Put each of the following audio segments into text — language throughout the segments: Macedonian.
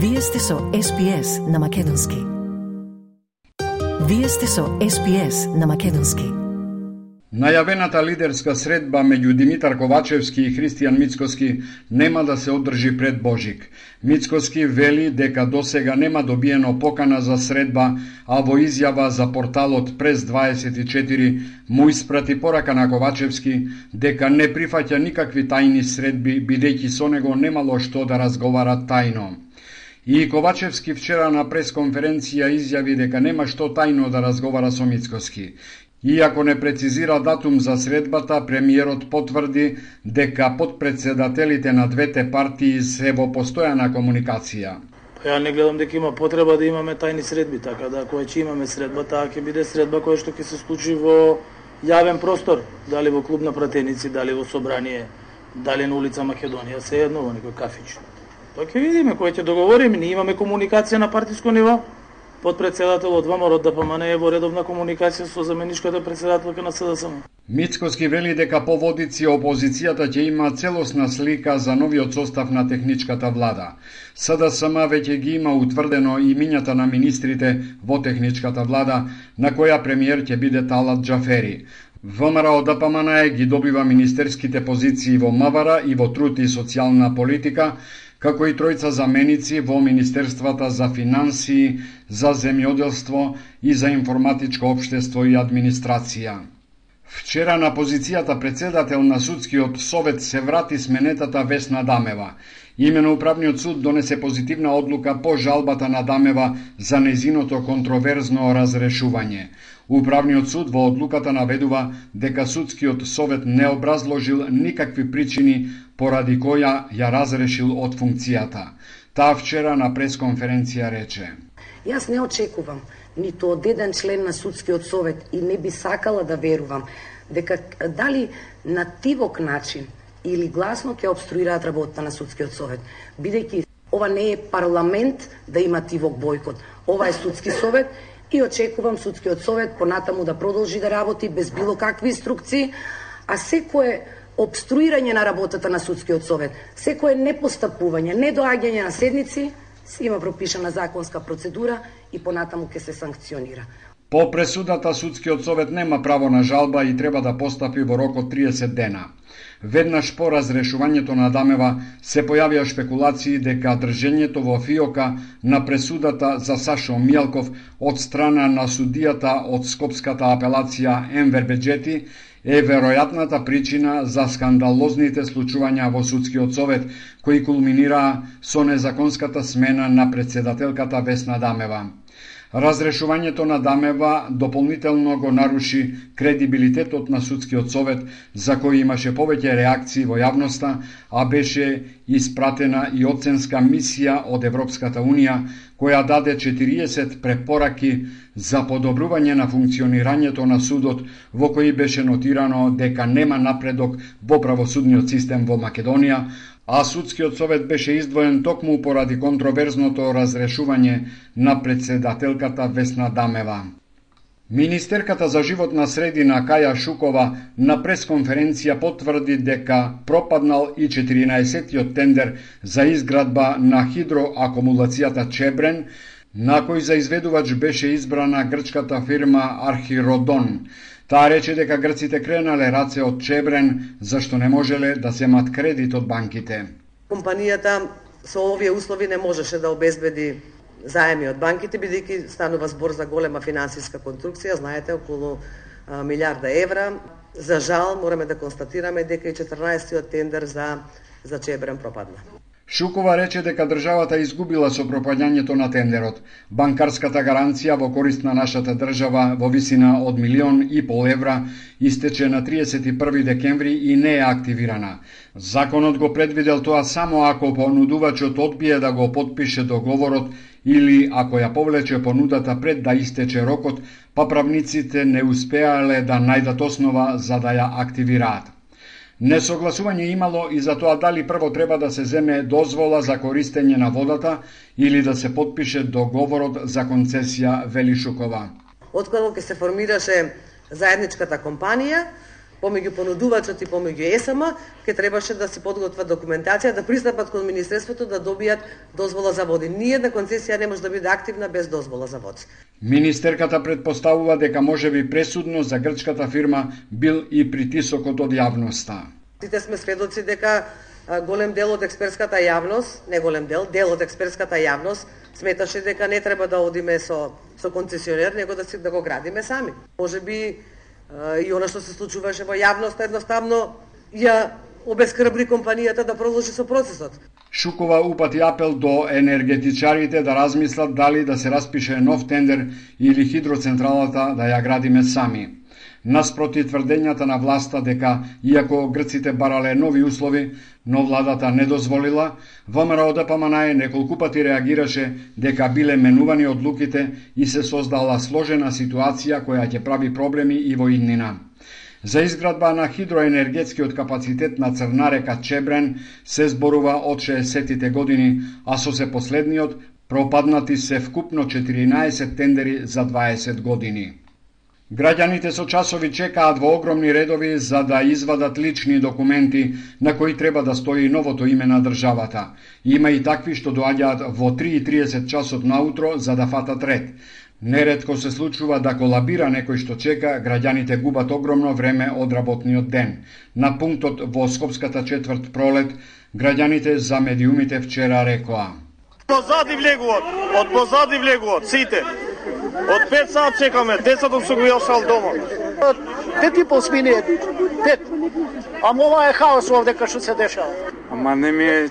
Вие сте со SPS на Македонски. Вие сте со SPS на Македонски. Најавената лидерска средба меѓу Димитар Ковачевски и Христијан Мицкоски нема да се одржи пред Божик. Мицкоски вели дека досега нема добиено покана за средба, а во изјава за порталот Прес 24 му испрати порака на Ковачевски дека не прифаќа никакви тајни средби, бидејќи со него немало што да разговара тајно. И Ковачевски вчера на пресконференција изјави дека нема што тајно да разговара со Мицкоски. Иако не прецизира датум за средбата, премиерот потврди дека подпредседателите на двете партии се во постојана комуникација. Па ја не гледам дека има потреба да имаме тајни средби, така да кога ќе имаме средба, таа ќе биде средба која што ќе се случи во јавен простор, дали во клуб на пратеници, дали во собрание, дали на улица Македонија, се едно во некој кафич. Тоа ќе видиме, кој ќе договориме, ние имаме комуникација на партиско ниво, Подпредседателот ВМРО ДПМН е во редовна комуникација со заменичката председателка на СДСМ. Мицкоски вели дека по водици опозицијата ќе има целосна слика за новиот состав на техничката влада. СДСМ веќе ги има утврдено имињата на министрите во техничката влада, на која премиер ќе биде Талат Джафери. ВМРО ДПМН ги добива министерските позиции во Мавара и во труд и социјална политика, како и тројца заменици во Министерствата за финансии, за земјоделство и за информатичко обштество и администрација. Вчера на позицијата председател на судскиот совет се врати сменетата Весна Дамева. Имено Управниот суд донесе позитивна одлука по жалбата на Дамева за незиното контроверзно разрешување. Управниот суд во одлуката наведува дека судскиот совет не образложил никакви причини поради која ја разрешил од функцијата. Таа вчера на пресконференција рече: Јас не очекувам ниту од еден член на судскиот совет и не би сакала да верувам дека дали на тивок начин или гласно ќе обструираат работата на судскиот совет, бидејќи ова не е парламент да има тивок бойкот. Ова е судски совет и очекувам судскиот совет понатаму да продолжи да работи без било какви инструкции, а секое обструирање на работата на судскиот совет, секое непостапување, недоаѓање на седници, се има пропишана законска процедура и понатаму ќе се санкционира. По пресудата судскиот совет нема право на жалба и треба да постапи во рок од 30 дена. Веднаш по разрешувањето на Дамева се појавија шпекулации дека држењето во фиока на пресудата за Сашо Мијалков од страна на судијата од Скопската апелација Енвер Беджети е веројатната причина за скандалозните случувања во судскиот совет кои кулминираа со незаконската смена на председателката Весна Дамева. Разрешувањето на Дамева дополнително го наруши кредибилитетот на судскиот совет, за кој имаше повеќе реакции во јавноста, а беше испратена и оценска мисија од Европската Унија, која даде 40 препораки за подобрување на функционирањето на судот, во кој беше нотирано дека нема напредок во правосудниот систем во Македонија, а судскиот совет беше издвоен токму поради контроверзното разрешување на председателката Весна Дамева. Министерката за животна средина Каја Шукова на пресконференција потврди дека пропаднал и 14-тиот тендер за изградба на хидроакумулацијата Чебрен, на кој за изведувач беше избрана грчката фирма Архиродон. Таа рече дека грците кренале раце од Чебрен, зашто не можеле да земат кредит од банките. Компанијата со овие услови не можеше да обезбеди заеми од банките, бидејќи станува збор за голема финансиска конструкција, знаете, околу милиарда евра. За жал, мораме да констатираме дека и 14-тиот тендер за, за Чебрен пропадна. Шукова рече дека државата изгубила со пропаѓањето на тендерот. Банкарската гаранција во корист на нашата држава во висина од милион и пол евра истече на 31 декември и не е активирана. Законот го предвидел тоа само ако понудувачот одбие да го подпише договорот или ако ја повлече понудата пред да истече рокот, па правниците не успеале да најдат основа за да ја активираат. Несогласување имало и за тоа дали прво треба да се земе дозвола за користење на водата или да се подпише договорот за концесија Велишукова. Откако ќе се формираше заедничката компанија, помеѓу понудувачот и помеѓу ЕСМ, ке требаше да се подготва документација, да пристапат кон Министерството да добијат дозвола за води. Ниједна концесија не може да биде активна без дозвола за води. Министерката предпоставува дека може би пресудно за грчката фирма бил и притисокот од јавноста. Сите сме сведоци дека голем дел од експертската јавност, не голем дел, дел од експертската јавност сметаше дека не треба да одиме со со концесионер, него да си да го градиме сами. Може би и она што се случуваше во јавност едноставно ја обескрбри компанијата да продолжи со процесот. Шукова упати апел до енергетичарите да размислат дали да се распише нов тендер или хидроцентралата да ја градиме сами наспроти тврдењата на власта дека, иако грците барале нови услови, но владата не дозволила, ВМРО ДПМН неколку пати реагираше дека биле менувани одлуките и се создала сложена ситуација која ќе прави проблеми и во иднина. За изградба на хидроенергетскиот капацитет на Црна река Чебрен се зборува од 60-тите години, а со се последниот пропаднати се вкупно 14 тендери за 20 години. Граѓаните со часови чекаат во огромни редови за да извадат лични документи на кои треба да стои новото име на државата. Има и такви што доаѓаат во 3.30 часот наутро за да фатат ред. Нередко се случува да колабира некој што чека, граѓаните губат огромно време од работниот ден. На пунктот во Скопската четврт пролет, граѓаните за медиумите вчера рекоа. Позади влегуват, од позади влегуват, сите. Од 5 сат чекаме, децата се го јасал дома. Пет и пол смени е пет. Ама ова е хаос овде кај што се дешава. Ама не ми е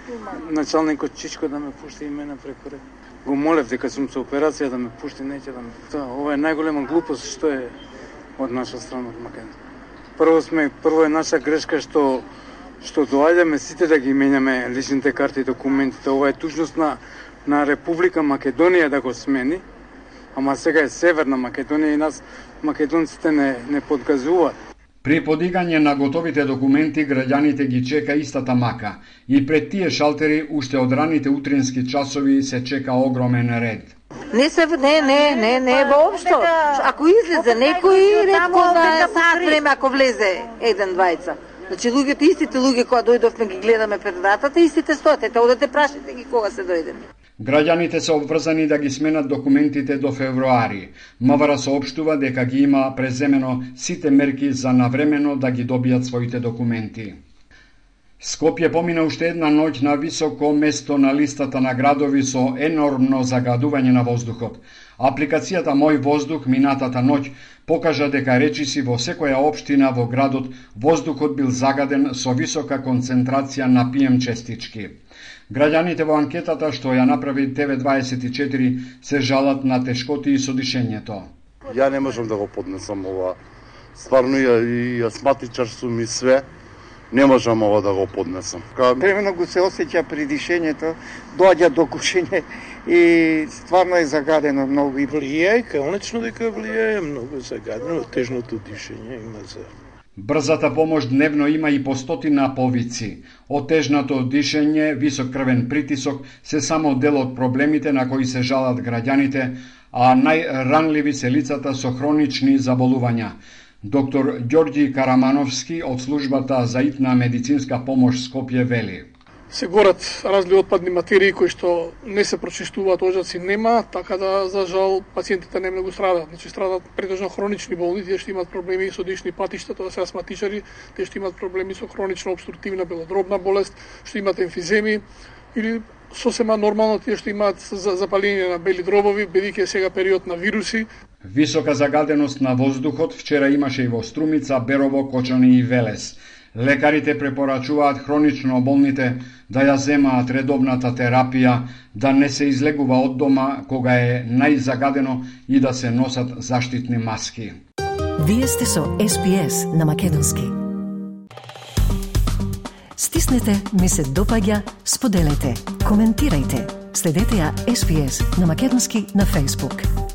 началникот Чичко да ме пушти и мене преку ред. Го молев дека сум со операција да ме пушти, неќе да ме... Тоа, ова е најголема глупост што е од наша страна од Македонија. Прво сме, прво е наша грешка што што доаѓаме сите да ги менјаме личните карти и документите. Ова е тужност на на Република Македонија да го смени ама сега е Северна Македонија и нас македонците не, не подгазуваат. При подигање на готовите документи, граѓаните ги чека истата мака и пред тие шалтери уште од раните утрински часови се чека огромен ред. Не се не не не не воопшто. Ако излезе некој ретко за сат време ако влезе еден двајца. Значи луѓето истите луѓе кои дојдовме ги гледаме пред вратата, истите стоат. Ете одете прашите ги кога се дојдеме. Граѓаните се обврзани да ги сменат документите до февруари. МВР соопштува дека ги има преземено сите мерки за навремено да ги добијат своите документи. Скопје помина уште една ноќ на високо место на листата на градови со енормно загадување на воздухот. Апликацијата Мој воздух минатата ноќ покажа дека речиси во секоја општина во градот воздухот бил загаден со висока концентрација на пием честички. Граѓаните во анкетата што ја направи TV24 се жалат на тешкоти и со дишењето. Ја не можам да го поднесам ова. Стварно ја, и астматичар сум и све. Не можам ова да го поднесам. Ка... Го се осеќа при дишењето, доаѓа до кушење и стварно е загадено многу. И влијае, конечно дека влијае многу загадено, тежното дишење има за Брзата помош дневно има и по стотина повици. Отежнато дишење, висок крвен притисок се само дел од проблемите на кои се жалат граѓаните, а најранливи се лицата со хронични заболувања. Доктор Ѓорѓи Карамановски од службата за итна медицинска помош Скопје вели се горат разли отпадни материи кои што не се прочистуваат, ожаци нема, така да за жал пациентите не многу страдаат. Значи страдаат претежно хронични болни, тие што имаат проблеми со дишни патишта, тоа се астматичари, тие што имаат проблеми со хронична обструктивна белодробна болест, што имаат емфиземи или сосема нормално тие што имаат запалење на бели дробови, бидејќи е сега период на вируси. Висока загаденост на воздухот вчера имаше и во Струмица, Берово, Кочани и Велес. Лекарите препорачуваат хронично болните да ја земаат редовната терапија, да не се излегува од дома кога е најзагадено и да се носат заштитни маски. Вие сте со SPS на Македонски. Стиснете, ми се допаѓа, споделете, коментирајте. Следете ја SPS на Македонски на Facebook.